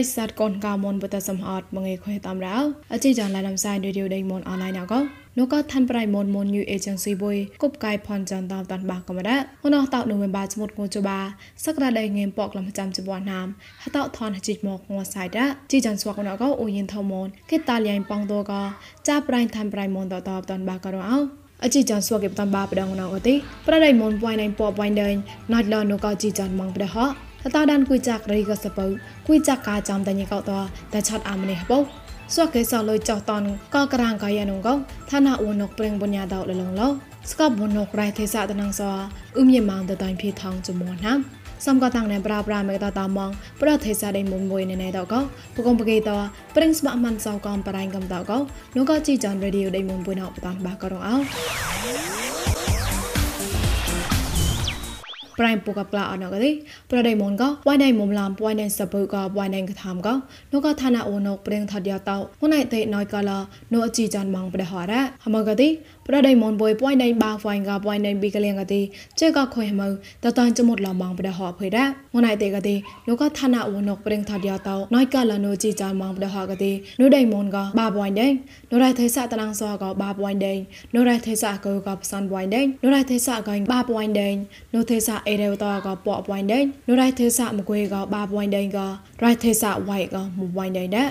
រិស័តកូនកៅមុនបតសំហតមងៃខុយតាមរៅអជីចានឡានំសាយឌីឌីដេមុនអនឡាញអកោនោះក៏ឋានប្រៃមុនមុន new agency boy គប់កាយផនចាន់តាមតាន់បាកំរៈនោះតោនូវេបាចមុតគូចបាសក្តាដៃងេមពកលំចាំជបណាមហតោថនជីមកងសាយដាជីចាន់ស្វកណកោអូយិនធមនគេតាលៀងបងតកចាប្រៃឋានប្រៃមុនតតតាន់បាករោអោអជីចាន់ស្វកេបតាន់បាប្រដងណោអតិប្រដៃមុនវ៉ៃណៃពពវ៉ៃណៃណត់លនូកោជីចាន់ម៉ងប្រដហោ តតដានគួយចាក់រីក៏សពៅគួយចាក់កាចំតញកោតតែឆាត់អាមនេះបោសួកេសលុយចោតនក៏ក្រាងកាយនងកោឋានៈវនកប្រេងបញ្ញាដោលលងឡោស្កបវនករៃទេសៈតនងសអ៊ុំយម៉ងតតៃភីថងចមួណាំសំកតាំងណែប្រាប្រាមេតតាមងប្រទេសៈដេមុំមួយណែណែតកោបកុំបកេតប្រេងស្បាក់មិនសោកំបរៃកំតកោនោះក៏ជីចានរេឌីអូដេមុំមួយណោបតានបាករងអោ ប្រៃពូកប្លាអណកទេប្រដៃមុនក៏វ៉ៃដៃមុំឡាំវ៉ៃណៃសបើក៏វ៉ៃណៃកថាមក៏នោះក៏ឋានៈអូនកព្រៀងថតយោតោហ្នឹងឯទេណយក៏លនោះជីចានម៉ងប្រហរ៉ាហមកទេប្រដៃមុនបុយវ៉ៃណៃបាវ៉ៃក៏វ៉ៃណៃប៊ីកលៀងក៏ទេជេក៏ខុយហមតតាញ់ចមុតឡម៉ងប្រហរភ័យរ៉ាហ្នឹងឯទេក៏ទេនោះក៏ឋានៈអូនកព្រៀងថតយោតោណយក៏លនោះជីចានម៉ងប្រហរក៏ទេនោះដៃមុនក៏បាវ៉ៃណៃនោះរ៉ៃទេសាតណាងសក៏បាវ៉ៃណៃនោះរ៉ៃទេសាក៏ក៏ផ្សានវ៉ៃណៃនោះរ៉ៃទេសាក៏បាវ៉ៃណៃនោះទេសាអេដេវតក៏ពក់ point ដេញនោះរ៉ៃទេសៈមកគួយក៏3 point ដេញក៏រ៉ៃទេសៈវ៉ៃក៏1 point ដេញដែរ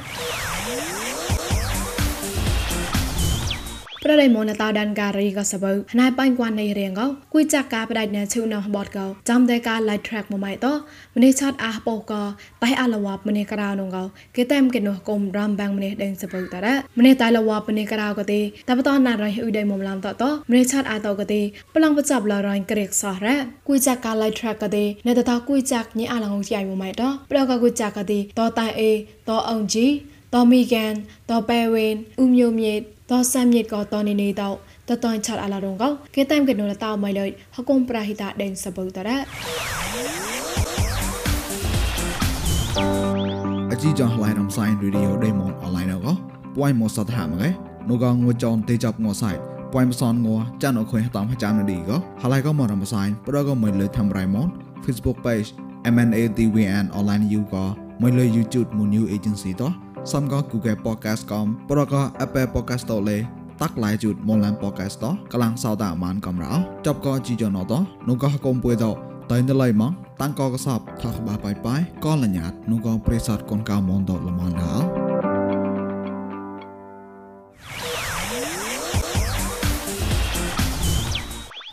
ប្រដៃមនតាដានការីក៏សបើហណៃបាញ់គួននៃរៀងក៏គួយចាក់កាផ្ដាច់ណែឈូណោះបតក៏ចាំតែការ light track មួយម៉ៃតោម្នេះឆតអះបោក៏តៃអលវ៉ាប់ម្នេះក្រៅនងក៏គេតែមគេនោះគុំរំបាំងម្នេះដេញសបើតារ៉ាម្នេះតៃលវ៉ាប់ម្នេះក្រៅក៏ទេតបតណារៃអ៊ុដៃមុំឡាំតតម្នេះឆតអតក៏ទេប្លង់បចាប់លរៃក្រិកសោះរ៉ាគួយចាក់ការ light track ក៏ទេណែតតគួយចាក់ញីអលងងជាយមួយម៉ៃតោប្រកក៏គួយចាក់ក៏ទេតតៃអេតអងជីតមីហ្គានតប៉ែវិនអ៊ុំញោមញេត ក៏តនេនេតតតនឆាត់អាឡារងកគេតែមកណូលតោម៉ៃលុយហកុំប្រាហិតាដេនសបុតរ៉អជីចងឡៃរំសៃរីឌីអូដេម៉ុនអនឡាញកពួយមកសតហាមកែនូកងួចនទេចាប់ងសៃពួយមសនងចានអខុយតាមចាំនឌីកហឡៃក៏មករំសៃប្រក៏មិនលើធ្វើរៃម៉ុន Facebook page MNATVN online you ក៏មិនលើ YouTube មួយ new agency តោះ សំក៏ Google Podcast កំប្រក៏ Apple Podcast តលេតាក់ឡៃជូតមនឡាន podcast តកលាំងសោតាអាម៉ានកំរោចប់ក៏ជីយ៉ណតនោះក៏កុំពួយតតៃណឡៃម៉ងតាំងក៏កសបថាក្បាបាយបាយក៏លញ្ញាតនោះក៏ប្រេសតកូនកៅមនតលមនដល់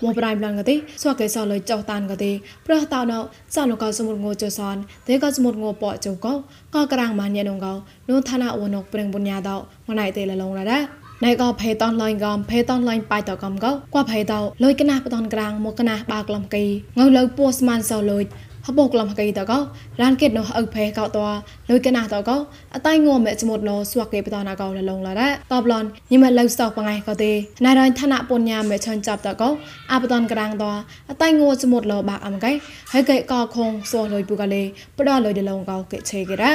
មប្រៃប្លន់កទេស្វកេសលុយចោតានកទេប្រះតោណោសនុកសមុតងោចសនទេកសមុតងោប៉ចុកកក្រាំងម៉ានញនងកនោះឋានៈវនកប្រឹងបុញ្ញាតោមណៃទេលឡងរ៉ាណៃក៏ភេតនឡៃកំភេតនឡៃបាយតកំកោកួភេតលុយកណាបតនក្រាងមកកណាបាក្លំគីងើលើពួស្មានសលុយ ហបោក្លំកៃតកោឡានគិតនោះអុផេកោតលុយកណាតកោអតៃងួមេចមុតលោស្វាក់គេបតណាកោលលងឡារ៉តបឡនញិមលៅសោបងៃកោទេណៃរ៉ាញ់ឋានៈពុញ្ញាមេឆនចាប់តកោអបតនក្រាងតអតៃងួចមុតលោបាក់អំកៃហើយកែកោខងសោលុយពុកលេបដលុយដលងកោកេឆេគេរ៉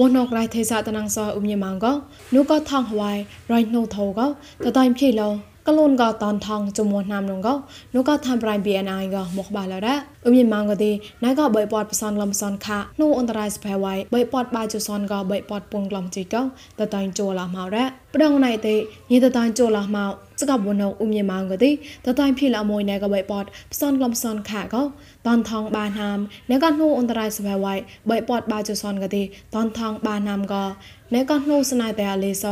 វណករៃទេសតនងសអ៊ុំញម៉ងកោនូក៏ថងហវៃរៃនូថោកោតតៃភីឡោ កលូនក៏តនថងចមួណាំនងក៏នោះក៏ធ្វើប្រៃ BNI ក៏មកបាឡរ៉ាអ៊ុំយម៉ងក៏ទីណៃក៏បីពតផ្សនលំសនខានោះអន្តរៃស្ផែវៃបីពតបាជសនក៏បីពតពងក្លំជីក៏តតៃចូលឡាមករ៉ាប្រដងណៃទេញីតតៃចូលឡាមកសកបវណអ៊ុំយម៉ងក៏ទីតតៃភីឡាមួយណៃក៏បីពតផ្សនក្លំសនខាក៏តនថងបានហាមណែក៏នោះអន្តរៃស្ផែវៃបីពតបាជសនក៏ទីតនថងបានហាមក៏ណែក៏នោះស្នៃតែអាលេស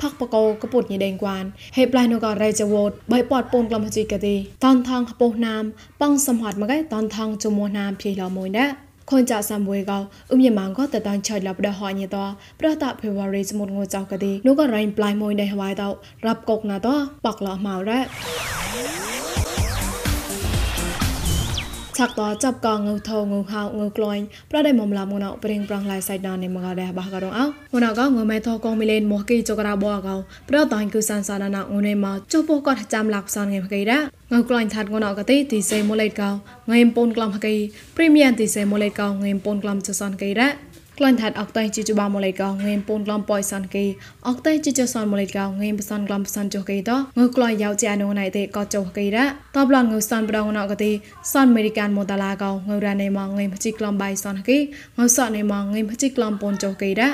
ផាក់បកោកពុតញីដេងគួនហេប្លៃនោះក៏រៃចវតបីពតពងក្លំជីក៏ទីតនថងហពុះណាមប៉ងសំហត់មកឯតនថងជមួណាមភីឡមួយណែ ခွန်ကြဆံပွဲကောဥမြမန်ကောတတန်ချိုက်လပဒဟောညေတော့ပြတာဖေဗရီစမုတ်ငိုကြောက်ကတိနုကရိုင်းပလိုက်မွိနေဟဝိုင်တော့ရပ်ကုတ်နာတော့ปักလာမောက်ရက် ឆាក់តចាប់កងងើថងើហៅងើក្លាញ់ប្រដៃមុំឡាមុនអប្រៀងប្រងឡៃសៃដននេះមកដែរបះករងអោមុនអកងើមេថកងមីលេនមកគីចក្រាបអកប្រតៃគឺសានសានណាងនេមកចុះពោកតចាំឡាក់សានងេមកីដែរងើក្លាញ់ថាត់ងនអកទីទីសេម៉ូលេតកោងើពូនក្លំហកីព្រីមៀមទីសេម៉ូលេតកោងើពូនក្លំចសានកីដែរ ក្លាញ់ថាត់អកតៃជីជបាម៉ូលេកោងេមពូនក្លំប៉យសានគីអកតៃជីជសនម៉ូលេកោងេមបសានក្លំបសានចុះគីតងើក្លាយយ៉ាវជាណូណៃទេក៏ចុះគីរ៉ាតបឡនងើសានបដងណកទីសានអមេរិកានម៉ូតាឡាកោងើរ៉ានេម៉ងងេមជីក្លំបៃសានគីងើសក់នេម៉ងងេមជីក្លំពូនចុះគីរ៉ា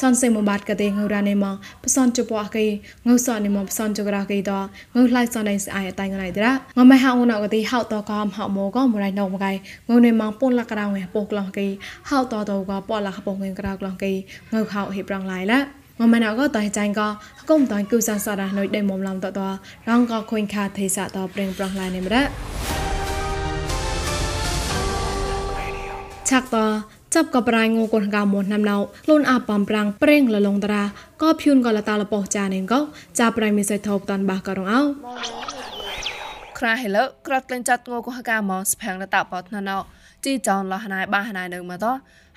សានសេមបាតកទេងើរ៉ានេម៉ងបសានចុះពអគីងើសក់នេម៉ងបសានចុះក្រៅគីតងើလှိုက်សានដៃស្អាយតៃងណៃតាងមហៅណកទីហៅតកំហៅម៉ូកោមរៃណោមកៃងើនេម៉ងពូនលករៅងេពោក្លងគីហៅតតក៏ប៉លខពងងេក្រៅក្លងគីងើខោហេប្រងឡៃឡាមមណក៏តៃចាញ់ក៏គុំតៃគូសាសរនុយដេមុំឡំតតរងក៏ខុញខាទេសាតប្រេងប្រងឡៃនេមរៈឆាក់តចាប់ក៏ប្រៃងូកូនកៅមុនណាំណៅខ្លួនអាបំប្រាំងប្រេងលលងតារាក៏ភឿនក៏លតាលបោះចានេងក៏ចាប្រៃមីសៃថោបតាន់បាក៏រងអោខ្រាហេលក្រត់ក្លែងចាត់ងូកូហកាមកស្ផាំងលតាបោះណាណៅ ជីចនលហណៃបាហណៃនឹងមកត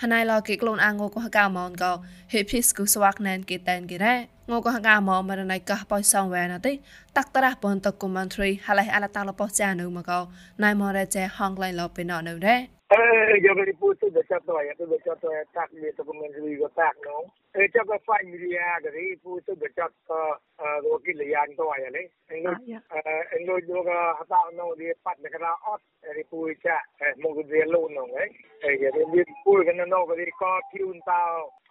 ហណៃលគេខ្លួនអាងកោះកៅមនក៏ហេភីស្គូស្វាក់ណែនគេតែនគេរ៉ងកោះកៅមមរណៃកោះបោសងវ៉ែណតិតាក់តរះបនតកុមន្ត្រីហឡៃអលតាលបោចានៅមកក៏ណៃមរ៉េចេហងក្លែងលបេណនៅរ៉ Eh, yo me puse de chatoya, de chatoya tak mi to komen ri go tak no. Eh, chap ka fa mi ya ga ri puse de chat ka go ki le yan to ya le. Eng eh eng lo yo ga ha ta no ri pat na ka ot ri pu cha eh mo go de lo no eh. Eh ya ri pu ka no ga ri ko ti un ta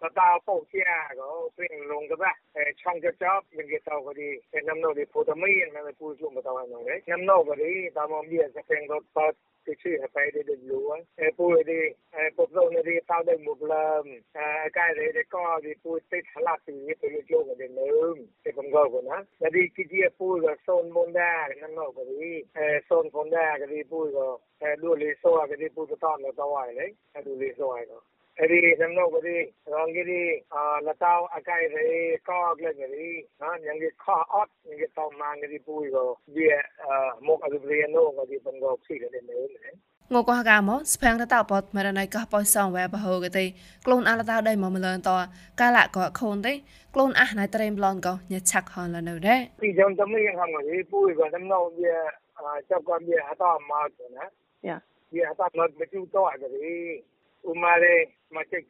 ka ta po cha go ping long ga ba. Eh chong ka chap mi ge ta go ri eh nam no ri pu ta mi na pu chu ma ta wa no eh. Nam no ga ri ta mo bi ya ka ping go pat ชื่อไปได้ดึงรู้ไอ้ปูดีไอ้ปุบลงดีเต้าได้หมดเริ่มไอ้ใกล้เลยได้ก็ดีปูติดทลาสีไปยึดโลกกันเดิมไอ้ผมก็คนนะแล้วดีกิจปูกับโซนมนได้นั่นนอกก็ดีไอ้โซนคนได้ก็ดีปูก็ไอ้ดูรีโซ่ก็ดีปูก็ต้อนเราต่อไหวเลยไอ้ดูรีโซ่ก็ အဲ့ဒီနမ်နောကဒီရောင်ကြီးအာလတောက်အကိုက်ရေကောက်လည်းကြီးနော်ညံကြီးခါအော့ညံကြီးတောင်းမန်ကြီးပူရောဒီအာမောကဒီဘရီနိုကဒီပန်ကောစီလည်းနေလေងកោះកាមស្ផាំងតតបតមរណៃកោះបោសងវ៉ែបហូកទេក្លូនអាលតៅដៃមកមលនតកាលកោខូនទេក្លូនអះណៃត្រេមឡនកោញឆាក់ហនលនៅដែរពីចំតំយងហងហេពូក៏តំណោវាចាប់ក៏វាហតមកណាយ៉ាវាហតមកមកជូតអត់ទេ umare macam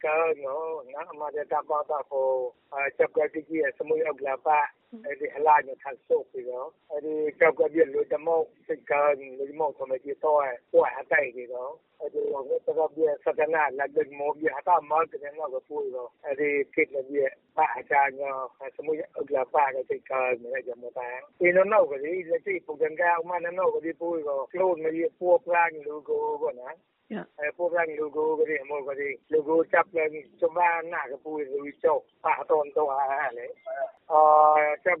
no na amade ta ba ta ko chap ka ki ki samui agla pa အဲ့ဒီအလားညထဆုပ်ပြီးတော့အဲ့ဒီကြောက်ကပြလို့တမောက်စိတ်ကလူမောက်သမကြီးတော့ဟိုအတိုက်ပြီးတော့အဲ့ဒီတော့တော့ပြစကနာလက်ဒမောပြဟာတာမောကနေတော့ပူတော့အဲ့ဒီကိတ်လည်းပါအ program logo ကလေးအမောကလေး logo တပ်လန်ကျမနာကပူရီချောပါတော်တော်ဟာလေအာတပ်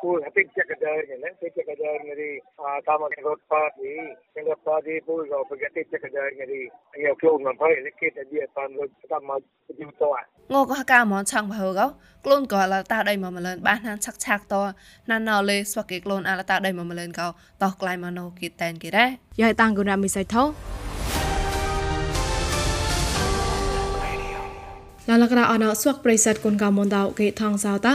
ကူအပိချက်ကဒါရယ်လေပိချက်ကဒါရယ်ရီအာတာမကရော့ပါဒီစင်ကပါဒီပူရောပဂတိချက်ကဒါရယ်ရီအယောကလုံးမဖိုင်လေကေတဒီအပန်လို့တမတ်ဒီတော့ ma pa le ke ta dia pan lo ta ma ju to ងកកាមនឆាំងបើកក្លូនក៏លតាដៃមកមលនបានណានឆាក់ឆាក់តណានណលេស្វកេក្លូនអលតាដៃមកមលនកោតោះក្លៃមកណូគីតែនគេរ៉យ៉ៃតាំងគុណាមីសៃថោ ឡាលក្រអណោស្វកប្រិស័តគុនកាមនតោគេថងសោត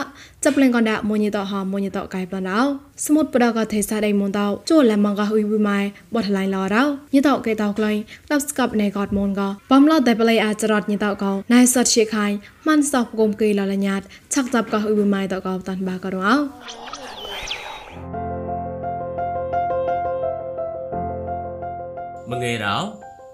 ចាប់លេងកណ្ដាមញិតហមញិតកៃប្លណោស្មុតប្រកទេសាដៃមនតោចូលលំងកហ៊ុយវិម៉ៃបត់ឡៃឡរោញិតកេតោក្លែងដាប់ស្កប់ណេកតមនកបំឡតៃប្លៃអាចរតញិតកោណៃសតជាខៃម៉ាន់សោគុំគេលលញាតឆាក់ចាប់កហ៊ុយវិម៉ៃតកោតាន់បាករោមងេរោ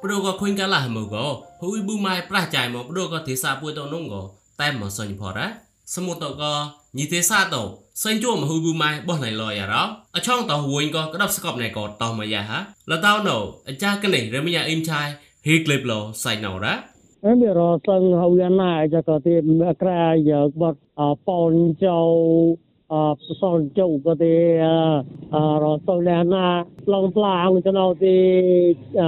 ប្រកខុញកាលាហ្មូកោ ហ៊ុយប៊ូម៉ៃប្រះចាយមកព្រោះក៏ទេសាពួយតនងក៏តែមកសញ្ញផរ៉ាសមុទ្រក៏ញីទេសាតសញ្ជមហ៊ុយប៊ូម៉ៃបោះណៃលយរោអឆងតហួយក៏ក្តាប់ស្កប់ណៃក៏តមកយ៉ាហាលតោណូអាចាកនេះរមយ៉ាអ៊ីមឆៃហេក្លេបឡសៃណូរ៉ាអេមានរសឹងហៅយ៉ាណាចក៏ទីក្រែយកបត់ប៉នចៅអសនចៅក៏ទីអរសឹងលែណាឡងផ្លាងចណៅទីអ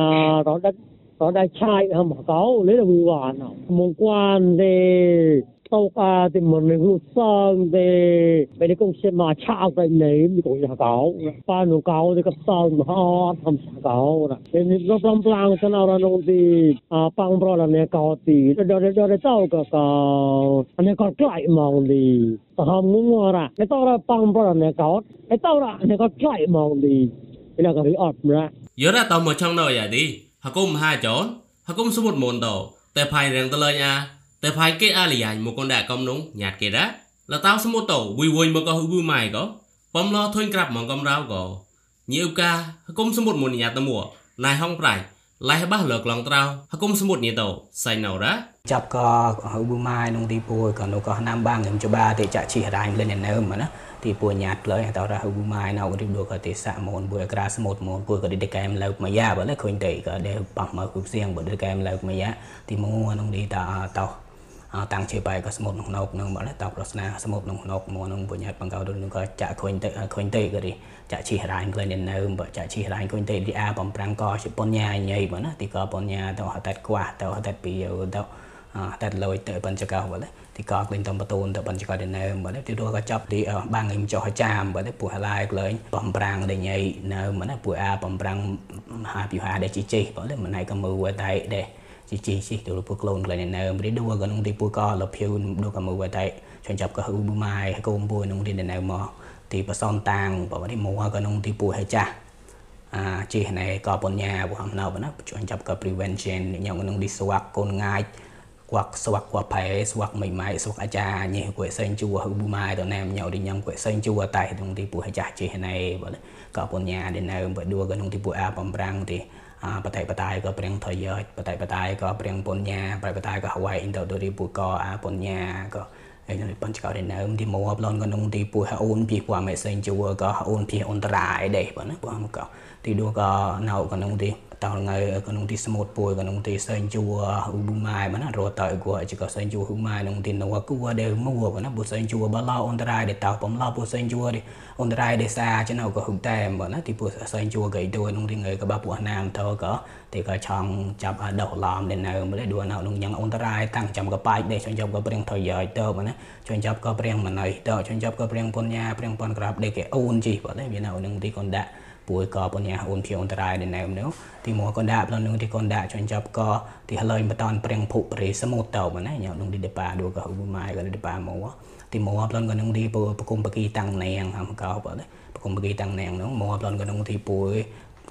រដឹក có đại trai hầm cáo lấy là vui hoàn mong quan để tàu ca, thì một người hút sơn để bây giờ cũng sẽ mà chào cái này thì cũng sẽ cáo ba nụ cáo thì cấp sơn mà họ thầm cáo là thì nó plong plong cho nào ra nông thì à bang bro là này cáo thì đó đó đó đó tàu cái cáo anh ấy có lại mong đi hầm ngung ra. Cái tàu ra bang bro là này cáo cái tàu là này có lại mong đi cái là cái ọt ra. Nhớ ra tàu một trong nồi à đi. ហកុំហាចនហកុំសមុទ្រមនតតែផៃរៀងតលើញអាតែផៃគេអាលីយ៉ាញមកកនដាក់កំនងញាតគេរ៉ាលតោសមុតទៅវីវយមកក៏ហ៊ូប៊ូម៉ៃ ក៏បំឡធុញក្រាប់មកកំរៅក៏ញៀវកាគុំសមុតមុនញាតមួណៃហងប្រៃឡៃបះលើកឡងត្រៅហគុំសមុតនេះទៅសៃណូរ៉ាចាប់ក៏ហ៊ូប៊ូម៉ៃនងទីពួយក៏នោះក៏ណាំបាងខ្ញុំច្បាទេចាក់ជីរ៉ាញ់លេននៅមកណាទីពួយញាតលើតើរហ៊ូប៊ូម៉ៃណៅរីដូក៏ទេសាក់មូនពួយក្រាសមុតមូនពួយក៏ទីកែមលើកមកយ៉ាបើលេឃើញទេក៏ដែលប៉ះមកគូសៀងបើទីកែមលើកមកយ៉ាទីមួនងទីតាតោ តាំងជាបែក៏ស្មុតក្នុងណោកនឹងមកតបរស្នាស្មុតក្នុងណោកមកនឹងពុញ្ញាតបង្កោនឹងក៏ចាក់ឃើញទៅឃើញទៅក៏រីចាក់ជីរាញ់ក្លែងនៅបើចាក់ជីរាញ់ឃើញទៅទីអាបំប្រាំងក៏ជាពុញ្ញាញ៉ៃមកណាទីក៏ពុញ្ញាទៅហតតខ្វះទៅហតតពីទៅតែលយទៅបញ្ចកោបើទីក៏ក្លែងតំបតូនទៅបញ្ចកោទៅនៅបើទីរក៏ចាប់ទីបាំង им ចោះចាមបើពោះឡាយក្លែងបំប្រាំងដែលញ៉ៃនៅមកណាពោះអាបំប្រាំងមហាពិហាដែលជីជីបើមិនណៃក៏មើលតែដែរ chỉ chỉ chỉ từ lúc clone lại này mới đua cái nông đi bùi co là phiêu đua cả mười tại chọn chập cái hữu bùi mai hay công bùi nông đi này mà thì bà son tang bảo đi mua cái nông đi bùi hay cha à chỉ này có bọn nhà của hầm nào nó chọn chập cái prevention nhau cái nông đi swak con ngay hoặc swak qua phải swak mày mày swak acha nhẹ quệ xanh chua hữu bùi mai tụi em nhau đi nhầm quệ xanh chua tại nông đi bùi hay cha chỉ này bảo có bọn nhà đến này bởi đua cái nông đi bùi a bằng răng thì ប តៃបតៃក៏ព្រៀងថយបតៃបតៃក៏ព្រៀងពុញ្ញាបតៃបតៃក៏ហវៃអ៊ីនតូរីពូក៏អាពុញ្ញាក៏ហើយនៅបញ្ចកនេះនៅទីមកប្លន់ក៏នងទីពូអូនពីពូមេសេងជួក៏អូនពីអន្តរាយដែរបងណាបងក៏ទីដួក៏នៅក៏នងទីតោងៃក៏នងទីស្មូតពួយក៏នងទីសេងជួហ៊ូប៊ូម៉ៃបងណារត់តើក៏ជាក៏សេងជួហ៊ូម៉ៃនងទីនៅគួដែលមួបងណាពូសេងជួបឡោអន្តរាយដែលតោបំឡោពូសេងជួនេះអន្តរាយដែលសាចនៅក៏ហ៊ុតែបងណាទីពូសេងជួក៏ទៅនងទីងៃក៏បាពូណាមតើក៏ទីក៏ឆងចាប់ដោះឡំដែលនៅម្លេះដួនៅនឹងយ៉ាងអន្តរាយតាំងចាំក៏បាច់ដែរចង់ចាប់ក៏ព្រៀងថយទៅបងណា ចង់ចាប់ក៏ព្រៀងមិនអីទៅចង់ចាប់ក៏ព្រៀងពុនញាព្រៀងប៉ុនក្រាបដេកគេអូនជីបងណាវានៅនឹងទីកនដាក់ពួយក៏ពុនញាអូនភៀវអន្តរាយដែលនៅនោះទីមកកនដាក់ប្លន់នឹងទីកនដាក់ចង់ចាប់ក៏ទីហឡយបតនព្រៀងភុរីសមុទ្រទៅបងណាញ៉ៅនឹងទីដេប៉ាដួក៏ហ៊ូម៉ាយក៏ដេប៉ាមកទីមកប្លន់ក៏នឹងទីពគុំបកីតាំងណែងហំកោបងណាបគុំបកីតាំងណែងនោះមកប្លន់ក៏នឹងទីពួយ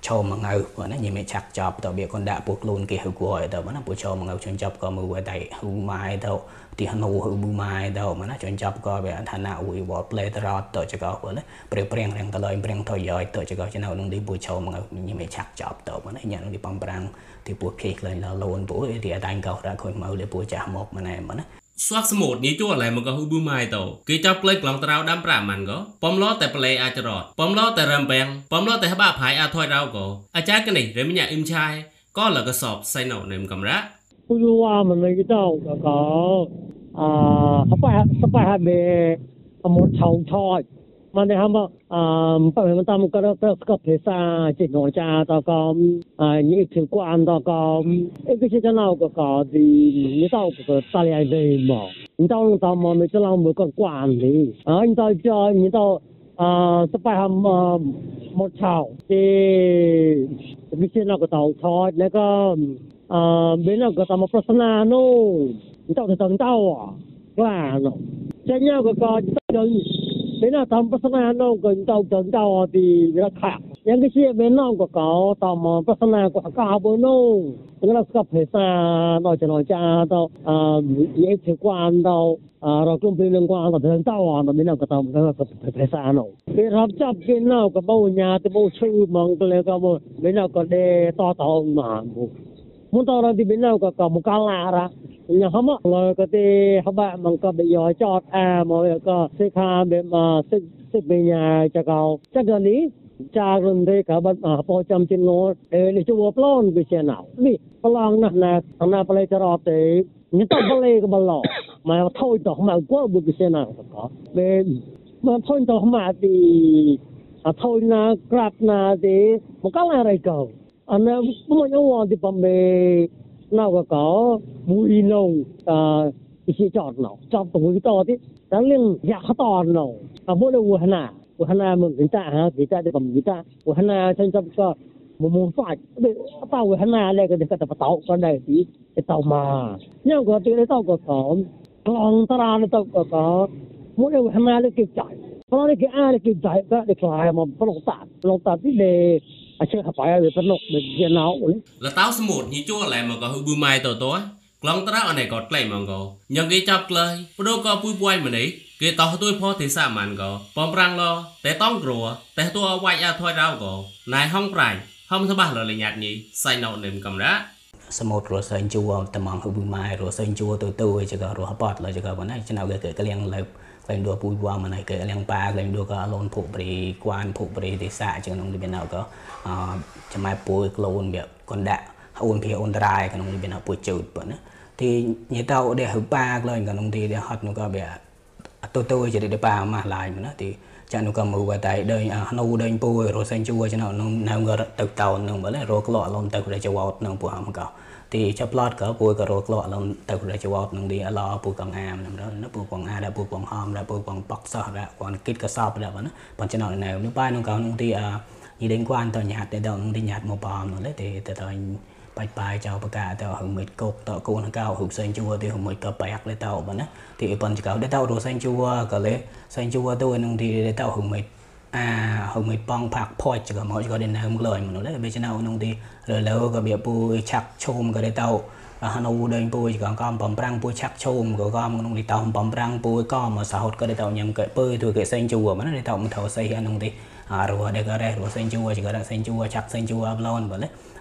ឈោមកងៅបងណាញីមេឆាក់ចប់តបៀកនដាក់ពួកខ្លួនគេហៅគួរទៅបងណាពួកឈោមកងៅជន់ចប់ក៏មើលតែហ៊ូម៉ាយទៅទីហនូហ៊ូប៊ូម៉ាយទៅបងណាជន់ចប់ក៏វាឋានៈអ៊ុយវ៉លផ្លេតរត់ទៅចកបងណាព្រៀងព្រៀងរៀងតលើព្រៀងថយយទៅចកចនៅនឹងទីពួកឈោមកងៅញីមេឆាក់ចប់ទៅបងណាញ៉ាំនឹងទីបំប្រាំងទីពួកភេកលែងលូនពួកទីអតាញ់កោរ៉ាខុយមើលទីពួកចាស់មកម៉ណែបងណា ស្វសមូតនេះជួអឡៃមកហ៊ូប៊ូម៉ៃតោគេចាប់ផ្លេក្លងត្រៅដាំប្រាម៉ាន់ក៏ពំឡតែប្លេអាចរត់ពំឡតែរំបែងពំឡតែបាផៃអាចថយរៅក៏អាចារ្យកនេះរមញ៉ាអ៊ឹមឆៃក៏លកសបសៃណោនឹមកំរ៉ាពូយវ៉ាមិនគេតោក៏អាសបាសបាហាបេអមត់ឆោថោ mà để hamba à bảo mình tâm cái cái cái phía xa chỉ nói cha đó có à những thứ quan đó có. Cái cái nào có có thì đâu có ta lại về mà. Mình đâu đâu mà mình làm một cái quan thì à mình đâu cho mình đâu à sẽ phải hầm một chảo thì cái cái nào có tàu thôi. แล้วก็อ่าเบนก็ตามมาพัฒนาโน่เจ้าจะต้องเจ้าอ่ะกล้าเนาะเจ้าเนี่ยก็ก็เจ้า binatang pasangan nong ko intaw tantaw di rakha yang ke sie ben nong ko kau ta mo pasangan ko ka bo nong ngala ska phesa no cha no cha to a ye che kwan dao เรากลุ่มเป็นเรื่องกว้างเราเดินเต้าอ่อนเราไม่นั่กระทำแล้วก็ไปสานเอาไปรัจับกินหล้ากับบ้ายาตะบ้าชื่อมองตัเลยก็บ่ไม่นั่งก็เดต่อต่อมาบุมันตอเราที่ไม่นั่ก็กับมุกลาระ nhà hâm á rồi cái thì hâm bạn bằng cái bị giỏi chọt à mà cái sẽ khá bị mà sẽ sẽ bị nhà cho cậu chắc là lý cha gần đây cả bạn à po chăm trên ngõ để để cho plon bị xe nào đi plon nè nè thằng nào play cho rồi thì những tao play cái ballo mà thôi đó mà quá bị xe nào có bên mà thôi đó mà thì à thôi na grab na thì một cái là rồi cậu anh em muốn nhau thì bằng về nào có có mùi nồng à cái chọt nào chọt tổng cái to thế đáng liên dạ to nào à mỗi đầu hana hana mình người ta ha người ta để bằng người ta hana chân chân có một một phải để tao hana này cái cái tao cái này thì cái tao mà nhưng có cái tao có có còn tao ra tao có có mỗi đầu hana lấy cái chạy เพราะนี่คืออ้าเลยคือใจก็ได้คลายมาพลงตัดพลงตัดที่เดอาเชื่อไปเล Asyik apa ya, dia perlu dia nak. Lah tahu semut, ni cua lah mak aku bumai tu tu. ក្លងត្រាអណេក៏ក្លែងមកក៏ញ៉ឹងគេចាប់ក្លែងព្រោះក៏ពួយពួយម្នេះគេតោះទួយផោទេសាមានក៏បំប្រាំងលតែតងគ្រួតែតួវាយអត់ថយរៅក៏ណៃហងប្រាញ់ហំសបះលលញាត់ញីសៃណោនឹមកំរ៉ាសមូតរសើញជួតំងហ៊ុប៊ូម៉ែរសើញជួទៅទៅជករហបតលជកបណ្ណៃឆ្នៅគេក្លៀងលើ dua puluh dua mana ke yang pa kalian dua ka lon phuk bri quan phuk bri thì xã chứ nông đi bên nào có cho mai pui clone việc con đã ôn phía ôn đài cái nông đi bên nào pui chụt bữa nữa thì như tao để hữu ba lên cái nông đi để học nó có việc tôi tôi chỉ để ba mà lại mà nó thì cha nó có mù vào tại đây à nó đây pui rồi xanh chua cho nó nó nào ngờ tự tàu nó mới lấy rồi lọ lon tự để cho vào nó pui không có ទីចាប់ឡតក៏ពួយក៏រកលក់លំទៅរចវតនឹងទីអឡពួយកងអាមនឹងនោះពួយកងអាដែរពួយកងហមដែរពួយកងប៉កសោះដែរគាត់គិតក៏សបដែរណាប៉ុន្តែនៅនៅបាយនឹងក៏នឹងទីអាយីដេងគួនតញាតទៅនឹងទីញាតមកបំនោះលេទេទៅទៅ បាច់បាយចៅបកាទៅហឹងមិនកុកតកូនកៅហុបសេងជួទីហឹងមិនកបែកលេតោបណាទីប៉ុនកៅទៅទៅរសេងជួក៏លេសេងជួទៅនឹងទីទៅហឹងមិកអាហៅមិនប៉ងផាក់ផោចក៏មកក៏ đến hôm lời mà nó đấy bây giờ nào nông thì rồi lâu có việc bùi chặt chôm cái đấy tàu hà nội đây bùi còn con bầm răng bùi chặt chôm của con nông thì tàu bầm răng bùi con mà sao cái đấy tàu nhầm cái bơi thôi cái xanh chùa mà nó đấy tàu mình thầu xây nông thì à rồi đây cái đây rồi xanh chùa chỉ có là xanh chùa chặt xanh chùa lon vậy đấy thì việc cái tăng tua cái việc ác cục này tàu cái ba là đua cá lôn chỉ cần nông thì à ổn chỉ lời vẫn chưa đến nơi mà nó thì đua cái bùi lôn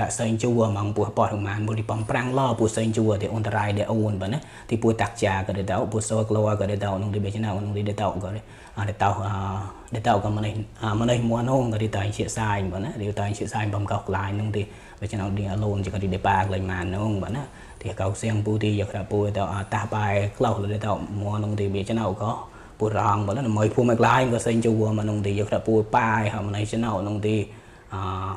រៅសេងជួមកពោះបតហ្នឹងបានមួយទីបំប្រាំងឡពួសេងជួទីអ៊ុនតរ៉ៃដែលអូនប៉ុណ្ណាទីពួយតាក់ចាក៏ដល់ពួសោក្លោក៏ដល់នឹងទីវាចំណងនឹងទីដល់ក៏អត់តោដែលតោក៏មិនមិនមួយនោះក៏ទីតែជាសាយប៉ុណ្ណាទីតែជាសាយបំកោក្លាយនឹងទីវាចំណងទីអឡូនជាក៏ទីដេប៉ាក្លែងបាននោះប៉ុណ្ណា thì cầu xiang pu thì giờ pu tao ta bài lâu rồi tao mua nông thì bị cho nào có pu rong bởi nó mới pu mạch lại có sinh chu mà nông thì giờ pu bài họ mà này cho nào nông thì à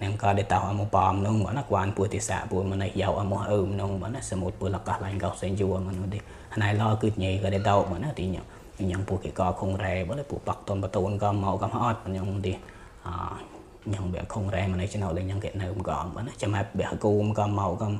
nên có để tao một bom nông mà nó quan pu thì xạ pu mà này giàu ở một ừm nông mà nó sẽ một pu là cả lại cầu sinh chu mà nông thì này lo cứ nhảy cái để tao mà nó thì nhận nhận pu cái co không rè bởi pu bạc tôn bạc tôn có màu có hot nông thì à ញងវាខងរ៉ែមិនឆ្នោលេញងគេនៅកំបងណាចាំបែគូមកំមកកំ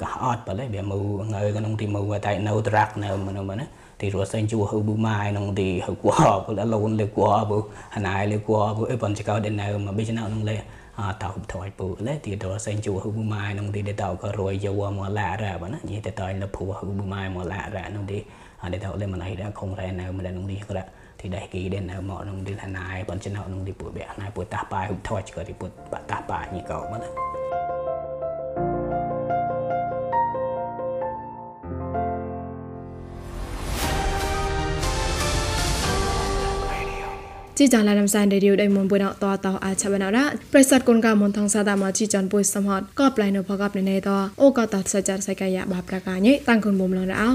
ក៏អត់បើលេវាមើងើក្នុងទីមើតែនៅត្រាក់នៅមនុស្សណាទីរស់សេងជួហឺប៊ូម៉ា យក្នុងទីហឺគួពលឡូនលេគួប៊ូហណៃលេគួប៊ូអីប៉ុនចកោដេនៅមកបិចណៅក្នុងលេអតោថយពូលេទីរស់សេងជួហឺប៊ូម៉ាយក្នុងទីដេតោក៏រួយយកមកឡារ៉ាបើណាយីតែតៃលភូហឺប៊ូម៉ាយមកឡារ៉ាក្នុងទីអដេតោលេមិនអីដែរខងរ៉ែនៅមិនក្នុងទីក៏ទីដែរគីដែរនៅម ណាជីចាឡានំសានរេឌីអូដៃមុនបុណតតអាឆបណរ៉ាប្រិស័តគុនកាមនថងសាតាមកជីចានពុយសំហតក៏ប្លៃនៅផកបណេតអូក៏តសចារសៃកាយាបាប្រកាញេតាំងគុនមុំឡងរ៉ោ